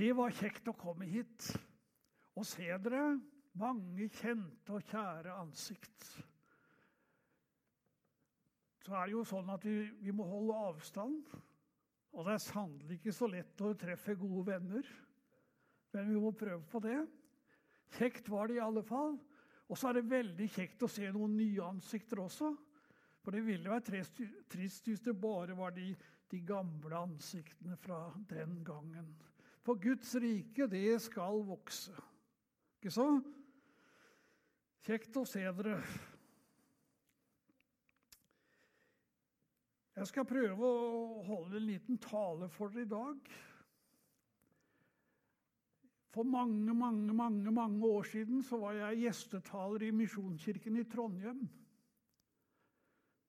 Det var kjekt å komme hit og se dere. Mange kjente og kjære ansikt. Så er det jo sånn at vi, vi må holde avstand. Og det er sannelig ikke så lett å treffe gode venner. Men vi må prøve på det. Kjekt var det i alle fall. Og så er det veldig kjekt å se noen nye ansikter også. For det ville vært trist hvis det bare var de, de gamle ansiktene fra den gangen. For Guds rike, det skal vokse. Ikke så? Kjekt å se dere. Jeg skal prøve å holde en liten tale for dere i dag. For mange, mange, mange mange år siden så var jeg gjestetaler i Misjonskirken i Trondheim.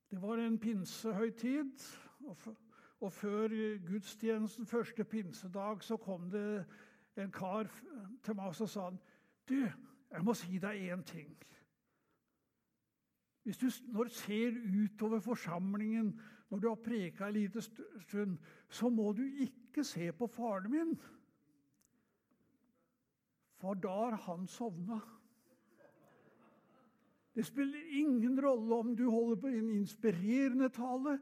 Det var en pinsehøytid. Og, og før gudstjenesten første pinsedag så kom det en kar til meg og sa du, jeg må si deg én ting. Hvis du når du ser utover forsamlingen når du har preka en liten stund, så må du ikke se på faren min. For da har han sovna. Det spiller ingen rolle om du holder på en inspirerende tale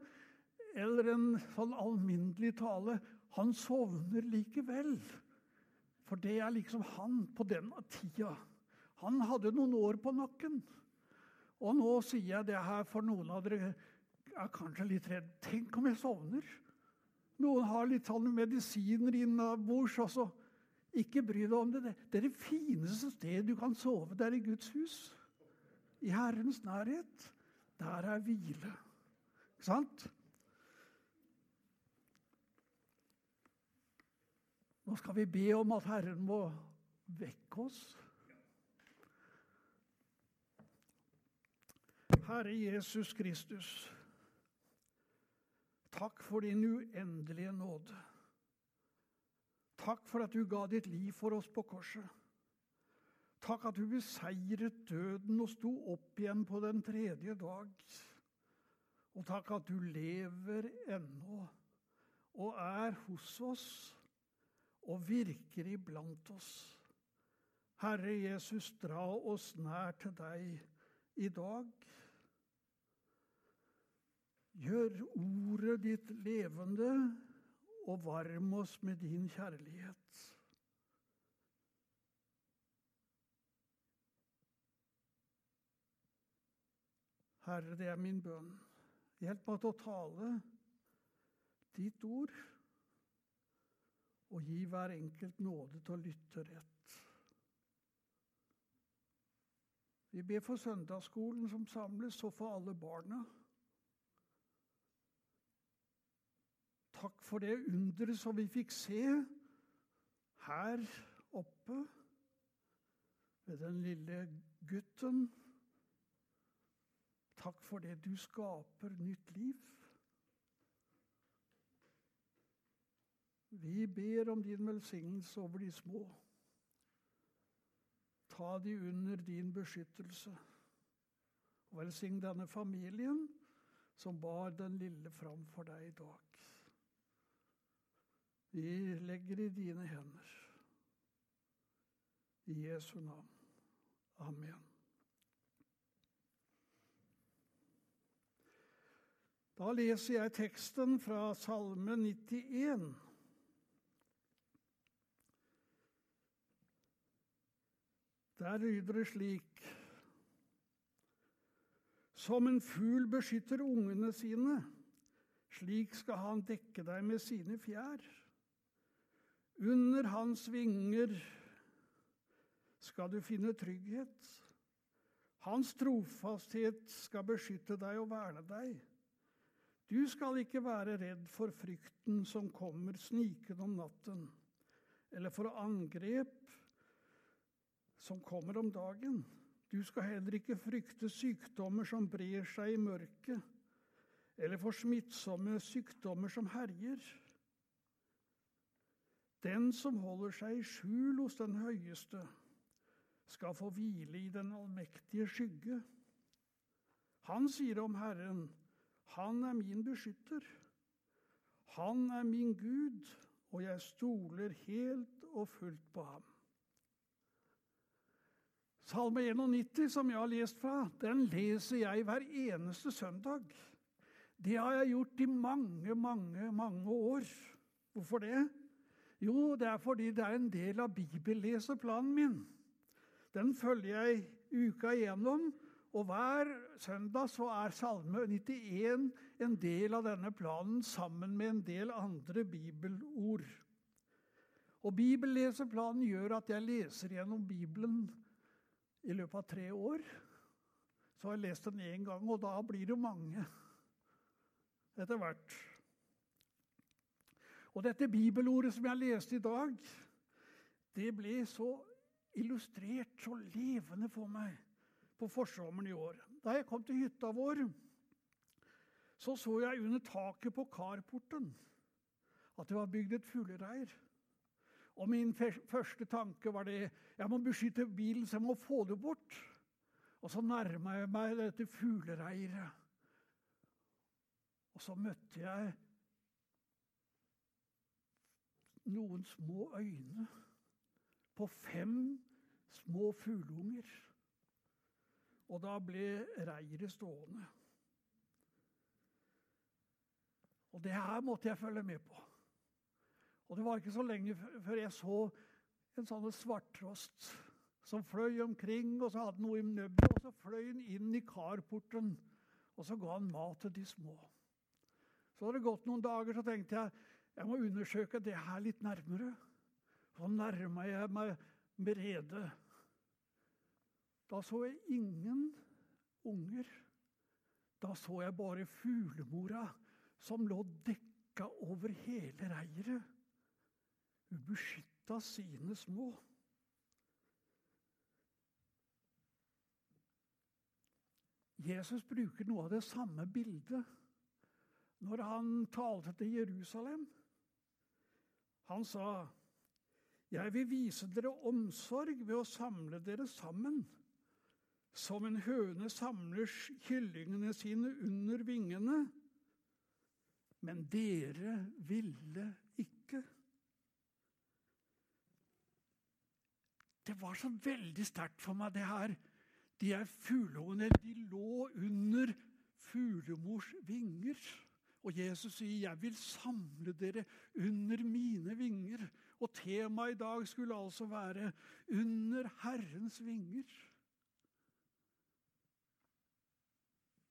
eller en sånn alminnelig tale. Han sovner likevel. For det er liksom han på den tida. Han hadde noen år på nakken. Og nå sier jeg det her for noen av dere er kanskje litt redd. Tenk om jeg sovner? Noen har litt sånn medisiner innabords. også. Ikke bry deg om det. Det er det fineste stedet du kan sove. Det er i Guds hus. I Herrens nærhet. Der er hvile. Ikke sant? Nå skal vi be om at Herren må vekke oss. Herre Jesus Kristus, takk for din uendelige nåde. Takk for at du ga ditt liv for oss på korset. Takk at du beseiret døden og sto opp igjen på den tredje dag. Og takk at du lever ennå og er hos oss og virker iblant oss. Herre Jesus, dra oss nær til deg i dag. Gjør ordet ditt levende, og varm oss med din kjærlighet. Herre, det er min bønn. Hjelp meg til å tale ditt ord, og gi hver enkelt nåde til å lytte rett. Vi ber for søndagsskolen som samles, og for alle barna. Takk for det underet som vi fikk se her oppe ved den lille gutten. Takk for det du skaper nytt liv. Vi ber om din velsignelse over de små. Ta de under din beskyttelse. Og velsign denne familien som bar den lille fram for deg i dag. Vi legger i dine hender. I Jesu navn. Amen. Da leser jeg teksten fra Salme 91. Der lyder det slik Som en fugl beskytter ungene sine, slik skal han dekke deg med sine fjær. Under hans vinger skal du finne trygghet. Hans trofasthet skal beskytte deg og verne deg. Du skal ikke være redd for frykten som kommer snikende om natten, eller for angrep som kommer om dagen. Du skal heller ikke frykte sykdommer som brer seg i mørket, eller for smittsomme sykdommer som herjer. Den som holder seg i skjul hos den høyeste, skal få hvile i den allmektige skygge. Han sier om Herren, Han er min beskytter. Han er min Gud, og jeg stoler helt og fullt på ham. Salme 91, som jeg har lest fra, den leser jeg hver eneste søndag. Det har jeg gjort i mange, mange, mange år. Hvorfor det? Jo, det er fordi det er en del av bibelleseplanen min. Den følger jeg uka igjennom, og hver søndag så er Salme 91 en del av denne planen sammen med en del andre bibelord. Og Bibelleseplanen gjør at jeg leser gjennom Bibelen i løpet av tre år. Så har jeg lest den én gang, og da blir det mange etter hvert. Og dette bibelordet som jeg leste i dag, det ble så illustrert, så levende for meg på forsommeren i år. Da jeg kom til hytta vår, så så jeg under taket på karporten at det var bygd et fuglereir. Og min første tanke var det jeg må beskytte bilen, så jeg må få det bort. Og så nærma jeg meg dette fuglereiret. Og så møtte jeg noen små øyne på fem små fugleunger. Og da ble reiret stående. Og det her måtte jeg følge med på. Og det var ikke så lenge før jeg så en sånn svarttrost som fløy omkring, og så hadde noe i nebbet, og så fløy han inn i karporten, og så ga han mat til de små. Så hadde det gått noen dager, så tenkte jeg jeg må undersøke det her litt nærmere. Så nærma jeg meg med rede. Da så jeg ingen unger. Da så jeg bare fuglemora som lå dekka over hele reiret. Beskytta sine små. Jesus bruker noe av det samme bildet når han talte til Jerusalem. Han sa, 'Jeg vil vise dere omsorg ved å samle dere sammen.' Som en høne samler kyllingene sine under vingene. Men dere ville ikke. Det var så veldig sterkt for meg, det her. De her fugleungene de lå under fuglemors vinger. Og Jesus sier, 'Jeg vil samle dere under mine vinger'. Og temaet i dag skulle altså være 'Under Herrens vinger'.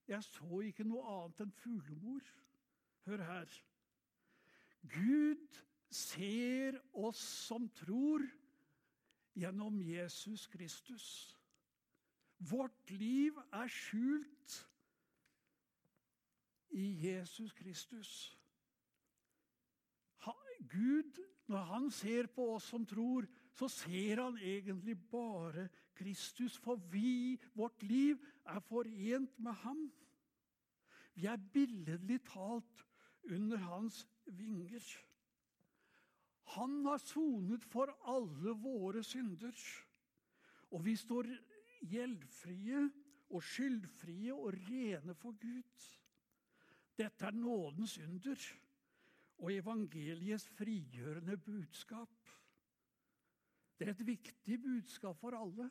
Jeg så ikke noe annet enn fuglemor. Hør her. Gud ser oss som tror, gjennom Jesus Kristus. Vårt liv er skjult i Jesus Kristus. Gud, når han ser på oss som tror, så ser han egentlig bare Kristus. For vi, vårt liv, er forent med ham. Vi er billedlig talt under hans vinger. Han har sonet for alle våre synder. Og vi står gjeldfrie og skyldfrie og rene for Gud. Dette er nådens under og evangeliets frigjørende budskap. Det er et viktig budskap for alle.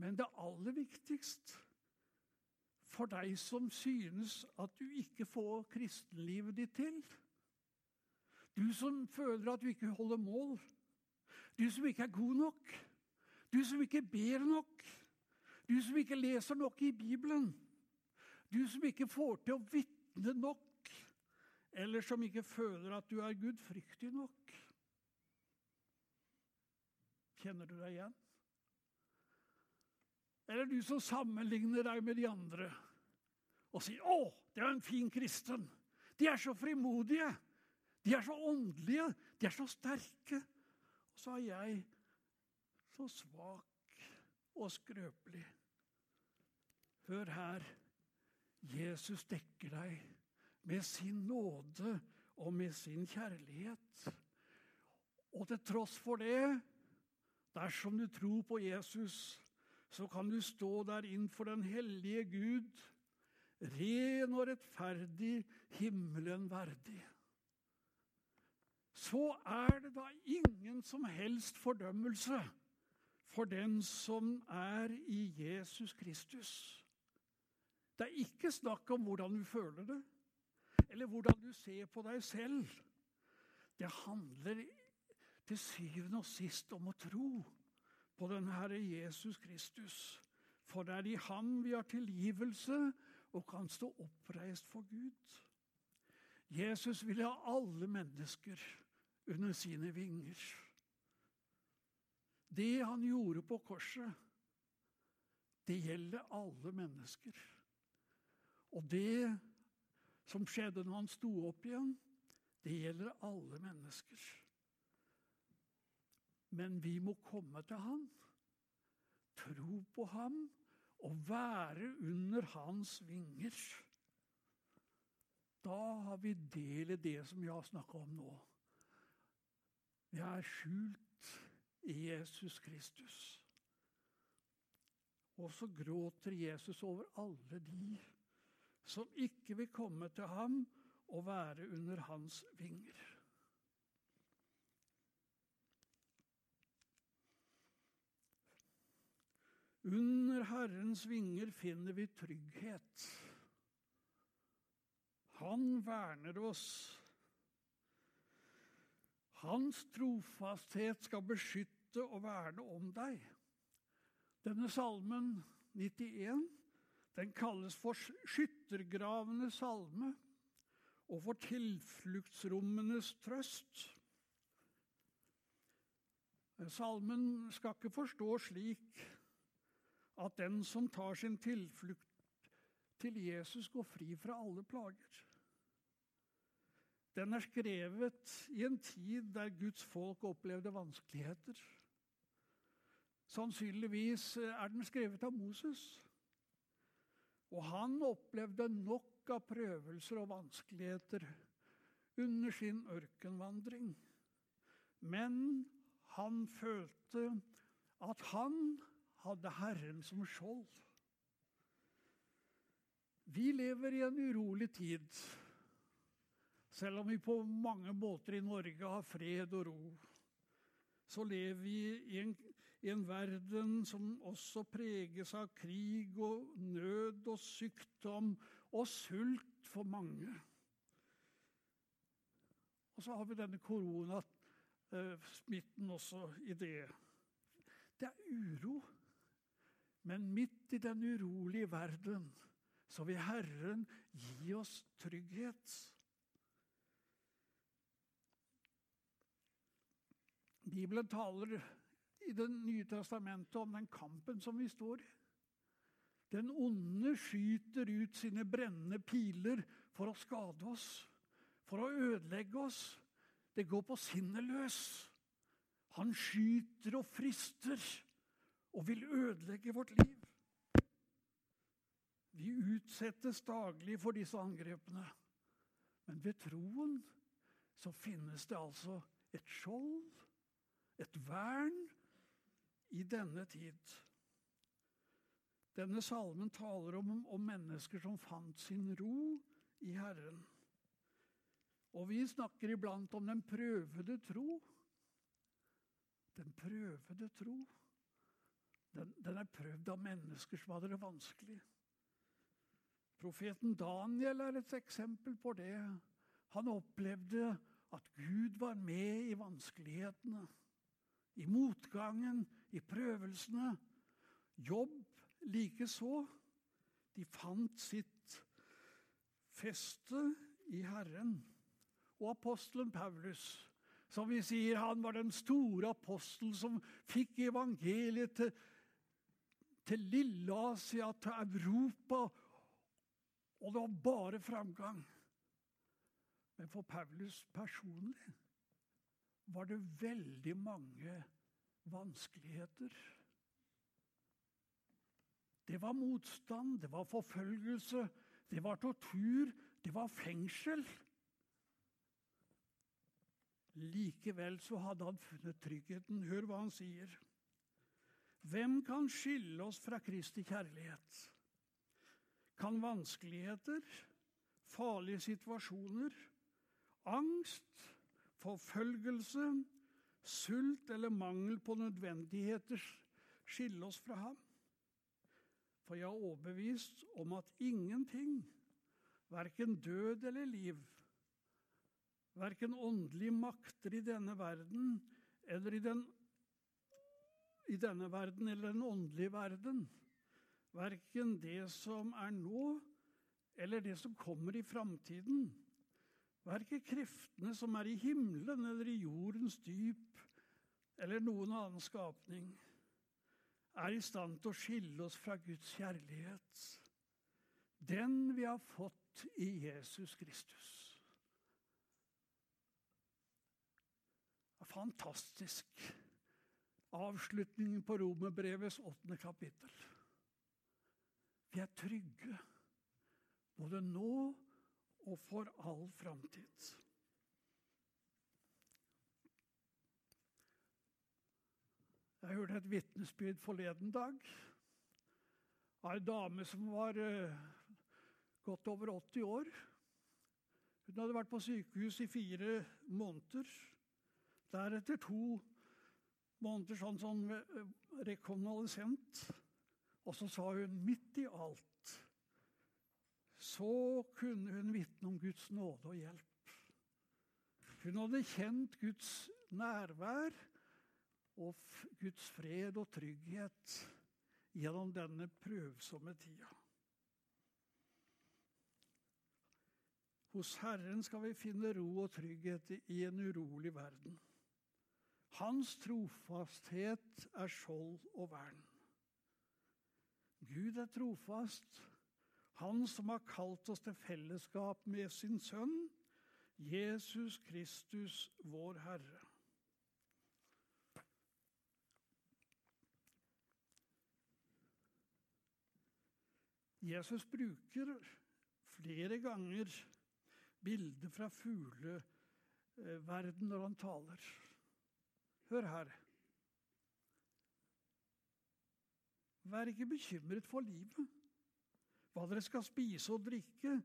Men det aller viktigst for deg som synes at du ikke får kristenlivet ditt til. Du som føler at du ikke holder mål. Du som ikke er god nok. Du som ikke ber nok. Du som ikke leser nok i Bibelen. Du som ikke får til å vitne nok. Eller som ikke føler at du er gudfryktig nok. Kjenner du deg igjen? Eller du som sammenligner deg med de andre og sier 'Å, det er en fin kristen'. De er så frimodige. De er så åndelige. De er så sterke. Og så er jeg så svak og skrøpelig. Hør her. Jesus dekker deg med sin nåde og med sin kjærlighet. Og til tross for det, dersom du tror på Jesus, så kan du stå der innenfor den hellige Gud, ren og rettferdig, himmelen verdig. Så er det da ingen som helst fordømmelse for den som er i Jesus Kristus. Det er ikke snakk om hvordan du føler det, eller hvordan du ser på deg selv. Det handler til syvende og sist om å tro på den Herre Jesus Kristus. For det er i ham vi har tilgivelse og kan stå oppreist for Gud. Jesus ville ha alle mennesker under sine vinger. Det han gjorde på korset, det gjelder alle mennesker. Og det som skjedde når han sto opp igjen, det gjelder alle mennesker. Men vi må komme til han, tro på ham og være under hans vinger. Da har vi del i det som jeg har snakka om nå. Vi er skjult i Jesus Kristus. Og så gråter Jesus over alle de som ikke vil komme til ham og være under hans vinger. Under Herrens vinger finner vi trygghet. Han verner oss. Hans trofasthet skal beskytte og verne om deg. Denne salmen 91 den kalles for skyttergravenes salme og for tilfluktsrommenes trøst. Salmen skal ikke forstås slik at den som tar sin tilflukt til Jesus, går fri fra alle plager. Den er skrevet i en tid der Guds folk opplevde vanskeligheter. Sannsynligvis er den skrevet av Moses. Og han opplevde nok av prøvelser og vanskeligheter under sin ørkenvandring. Men han følte at han hadde Herren som skjold. Vi lever i en urolig tid, selv om vi på mange måter i Norge har fred og ro. Så lever vi i en, i en verden som også preges av krig og nød og sykdom og sult for mange. Og så har vi denne koronasmitten også i det. Det er uro. Men midt i den urolige verden så vil Herren gi oss trygghet. Bibelen taler i Det nye testamentet om den kampen som vi står i. Den onde skyter ut sine brennende piler for å skade oss, for å ødelegge oss. Det går på sinnet løs. Han skyter og frister og vil ødelegge vårt liv. Vi utsettes daglig for disse angrepene. Men ved troen så finnes det altså et skjold, et vern, i denne tid. Denne salmen taler om, om mennesker som fant sin ro i Herren. Og vi snakker iblant om den prøvede tro. Den prøvede tro. Den, den er prøvd av mennesker som hadde det vanskelig. Profeten Daniel er et eksempel på det. Han opplevde at Gud var med i vanskelighetene, i motgangen, i prøvelsene. Jobb likeså. De fant sitt feste i Herren. Og apostelen Paulus, som vi sier han var den store apostelen som fikk evangeliet til til Lille-Asia, til Europa. Og det var bare framgang. Men for Paulus personlig var det veldig mange vanskeligheter. Det var motstand, det var forfølgelse, det var tortur, det var fengsel. Likevel så hadde han funnet tryggheten. Hør hva han sier. Hvem kan skille oss fra Kristi kjærlighet? Kan vanskeligheter, farlige situasjoner, angst, forfølgelse, sult eller mangel på nødvendigheter skille oss fra ham. For jeg er overbevist om at ingenting, verken død eller liv, verken åndelige makter i denne verden eller i, den, i denne verden eller den åndelige verden, verken det som er nå eller det som kommer i framtiden, verken kreftene som er i himmelen eller i jordens dyp eller noen annen skapning, er i stand til å skille oss fra Guds kjærlighet, den vi har fått i Jesus Kristus. Fantastisk avslutningen på Romerbrevets åttende kapittel. Vi er trygge både nå og for all framtid. Jeg hørte et vitnesbyrd forleden dag av ei dame som var uh, godt over 80 år. Hun hadde vært på sykehus i fire måneder. Deretter to måneder sånn, sånn rekonvalesent. Og så sa hun midt i alt så kunne hun vitne om Guds nåde og hjelp. Hun hadde kjent Guds nærvær og Guds fred og trygghet gjennom denne prøvsomme tida. Hos Herren skal vi finne ro og trygghet i en urolig verden. Hans trofasthet er skjold og vern. Gud er trofast, han som har kalt oss til fellesskap med sin sønn, Jesus Kristus, vår Herre. Jesus bruker flere ganger bilder fra fugleverden når han taler. Hør her. Vær ikke bekymret for livet, hva dere skal spise og drikke,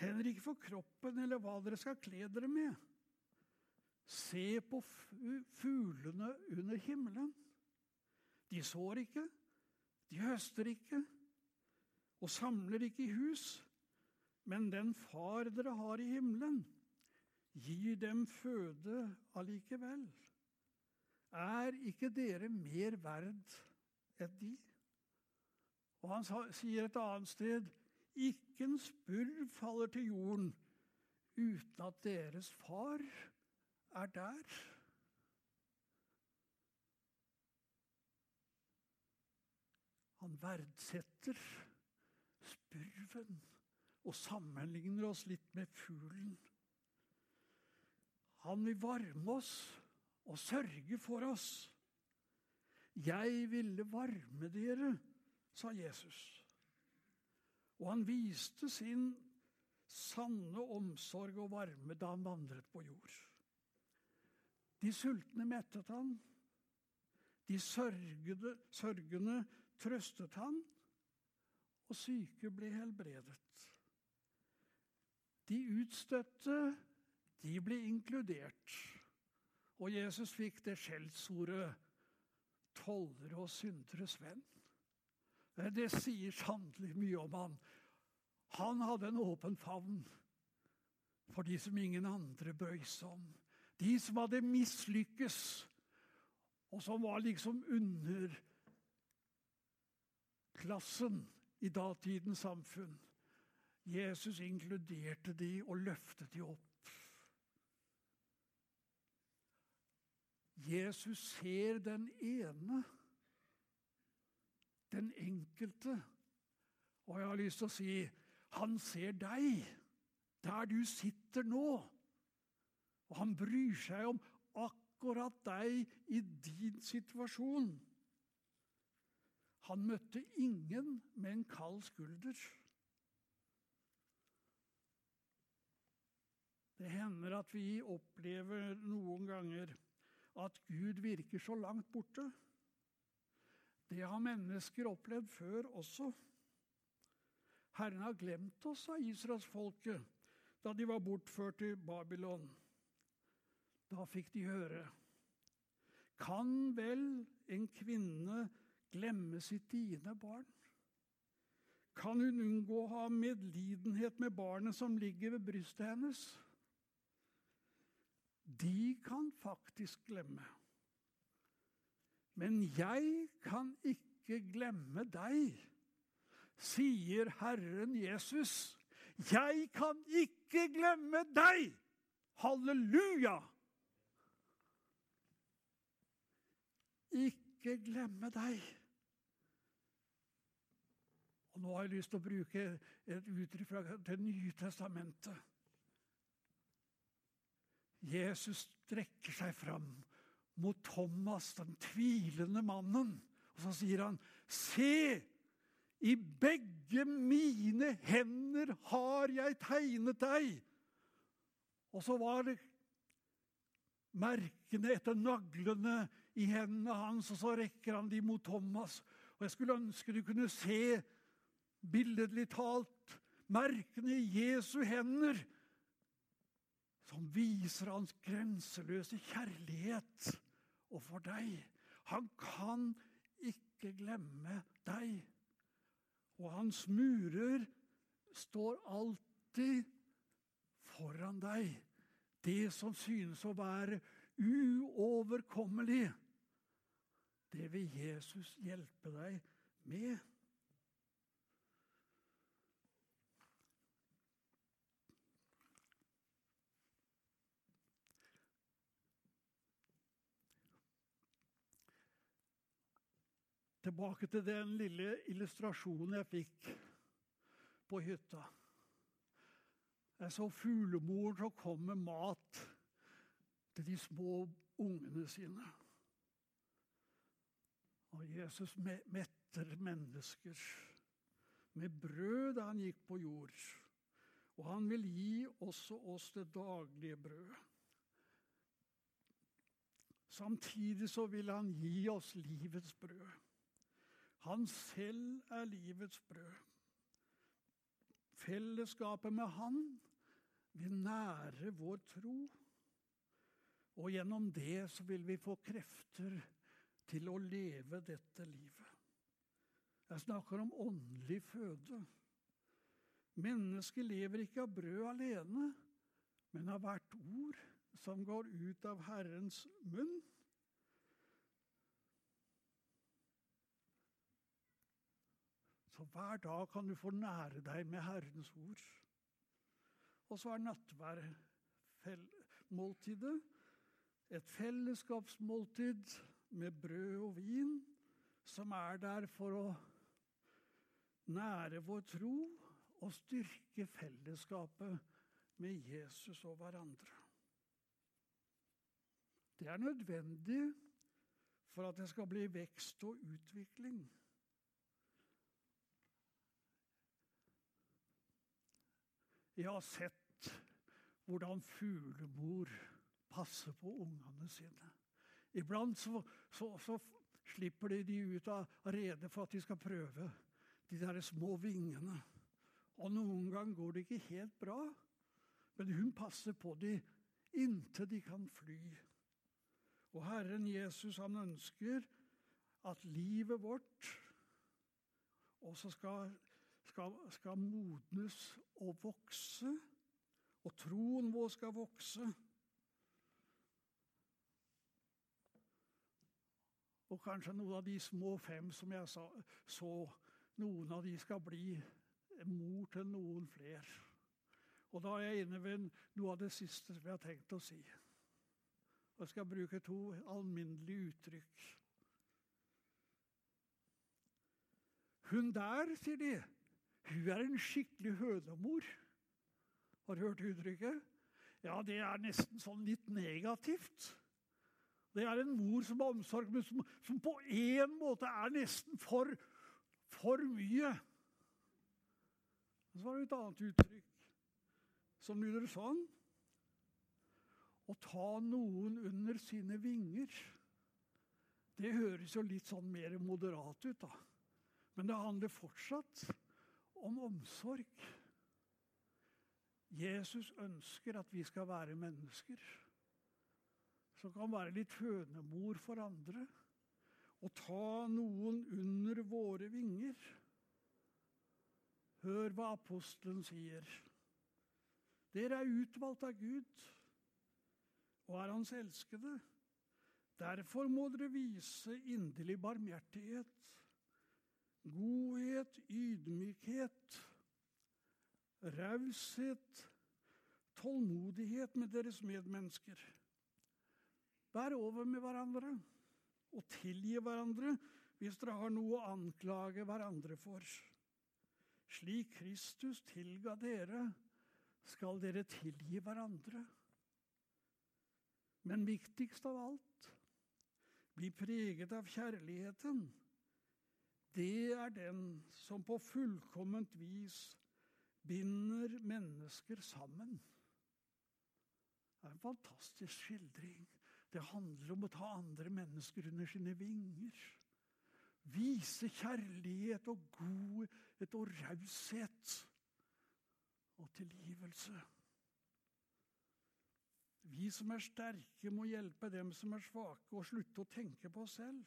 heller ikke for kroppen eller hva dere skal kle dere med. Se på fuglene under himmelen. De sår ikke, de høster ikke og samler ikke i hus, men den far dere har i himmelen, gir dem føde allikevel. Er ikke dere mer verd enn de? Og han sier et annet sted ikke en spurv faller til jorden uten at deres far er der. Han verdsetter spurven og sammenligner oss litt med fuglen. Han vil varme oss og sørge for oss. Jeg ville varme dere, sa Jesus. Og han viste sin sanne omsorg og varme da han vandret på jord. De sultne mettet han. De sørgede, sørgende trøstet han og syke ble helbredet. De utstøtte, de ble inkludert. Og Jesus fikk det skjellsordet 'tollere og synderes venn'. Det sier sannelig mye om han. Han hadde en åpen favn for de som ingen andre brøy seg om. De som hadde mislykkes, og som var liksom under klassen i datidens samfunn. Jesus inkluderte de og løftet de opp. Jesus ser den ene, den enkelte. Og jeg har lyst til å si han ser deg der du sitter nå. Og han bryr seg om akkurat deg i din situasjon. Han møtte ingen med en kald skulder. Det hender at vi opplever noen ganger at Gud virker så langt borte. Det har mennesker opplevd før også. Herren har glemt oss, sa israelsfolket da de var bortført til Babylon. Da fikk de høre. Kan vel en kvinne glemme sitt dine barn? Kan hun unngå å ha medlidenhet med barnet som ligger ved brystet hennes? De kan faktisk glemme. Men jeg kan ikke glemme deg, sier Herren Jesus. Jeg kan ikke glemme deg! Halleluja! Ikke glemme deg. Og Nå har jeg lyst til å bruke et uttrykk fra Det nye testamentet. Jesus strekker seg fram mot Thomas, den tvilende mannen, og så sier han, 'Se, i begge mine hender har jeg tegnet deg.' Og så var det merkene etter naglene i hendene hans, og så rekker han de mot Thomas. Og Jeg skulle ønske du kunne se, billedlig talt, merkene i Jesu hender, som viser hans grenseløse kjærlighet overfor deg. Han kan ikke glemme deg. Og hans murer står alltid foran deg. Det som synes å være uoverkommelig, det vil Jesus hjelpe deg med. Tilbake til den lille illustrasjonen jeg fikk på hytta. Jeg så fuglemoren som kom med mat til de små ungene sine. Og Jesus metter mennesker med brød da han gikk på jord. Og han vil gi også oss det daglige brød. Samtidig så vil han gi oss livets brød. Han selv er livets brød. Fellesskapet med Han vil nære vår tro. Og gjennom det så vil vi få krefter til å leve dette livet. Jeg snakker om åndelig føde. Mennesket lever ikke av brød alene, men av hvert ord som går ut av Herrens munn. Så hver dag kan du få nære deg med Herrens ord. Og så er nattverdmåltidet et fellesskapsmåltid med brød og vin, som er der for å nære vår tro og styrke fellesskapet med Jesus og hverandre. Det er nødvendig for at det skal bli vekst og utvikling. Jeg har sett hvordan fuglemor passer på ungene sine. Iblant så, så, så slipper de de ut av redet for at de skal prøve de der små vingene. Og noen ganger går det ikke helt bra, men hun passer på dem inntil de kan fly. Og Herren Jesus han ønsker at livet vårt også skal skal, skal modnes og vokse. Og troen vår skal vokse. Og kanskje noen av de små fem som jeg sa, så, noen av de skal bli mor til noen flere. Og da er jeg inne ved noe av det siste som jeg har tenkt å si. Og Jeg skal bruke to alminnelige uttrykk. Hun der, sier de, hun er en skikkelig hønemor. Har du hørt uttrykket? Ja, det er nesten sånn litt negativt. Det er en mor som har omsorg, men som, som på en måte er nesten for, for mye. Så var det et annet uttrykk som lyder sånn Å ta noen under sine vinger. Det høres jo litt sånn mer moderat ut, da. Men det handler fortsatt om omsorg. Jesus ønsker at vi skal være mennesker. som kan være litt hønemor for andre, og ta noen under våre vinger. Hør hva apostelen sier. Dere er utvalgt av Gud og er Hans elskede. Derfor må dere vise inderlig barmhjertighet, godhet, ydmykhet, raushet, tålmodighet med deres medmennesker. Bær over med hverandre og tilgi hverandre hvis dere har noe å anklage hverandre for. Slik Kristus tilga dere, skal dere tilgi hverandre. Men viktigst av alt bli preget av kjærligheten. Det er den som på fullkomment vis binder mennesker sammen. Det er en fantastisk skildring det handler om å ta andre mennesker under sine vinger. Vise kjærlighet og godhet og raushet og tilgivelse. Vi som er sterke, må hjelpe dem som er svake, og slutte å tenke på oss selv.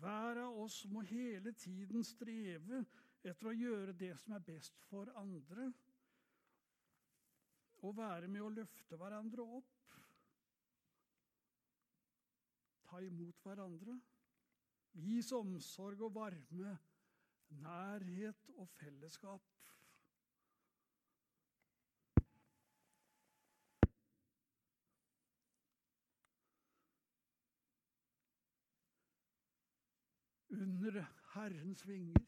Hver av oss må hele tiden streve etter å gjøre det som er best for andre, og være med å løfte hverandre opp ta imot hverandre. Vis omsorg og varme, nærhet og fellesskap. Under Herrens vinger.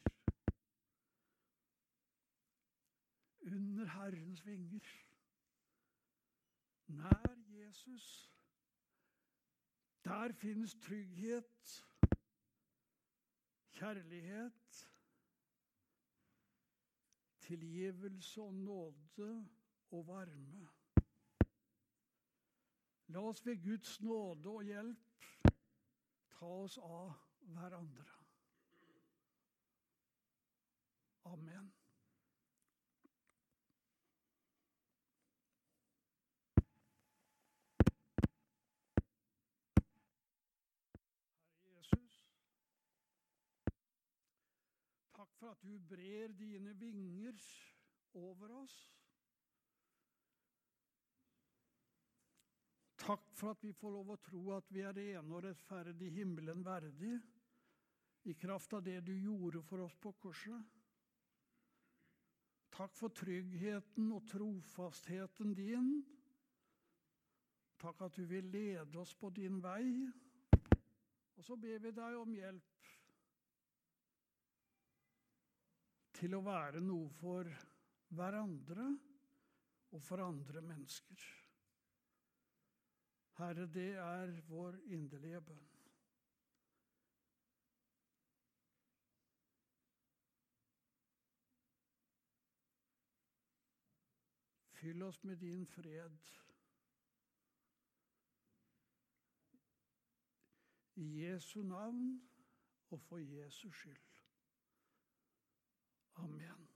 Under Herrens vinger. Nær Jesus. Der finnes trygghet, kjærlighet, tilgivelse og nåde og varme. La oss ved Guds nåde og hjelp ta oss av hverandre. Amen. Jesus. Takk for at du brer dine vinger over oss. Takk for at vi får lov å tro at vi er rene og rettferdig himmelen verdig, i kraft av det du gjorde for oss på korset. Takk for tryggheten og trofastheten din. Takk at du vil lede oss på din vei. Og så ber vi deg om hjelp til å være noe for hverandre og for andre mennesker. Herre, det er vår inderlige bønn. Fyll oss med din fred. I Jesu navn og for Jesus skyld. Amen.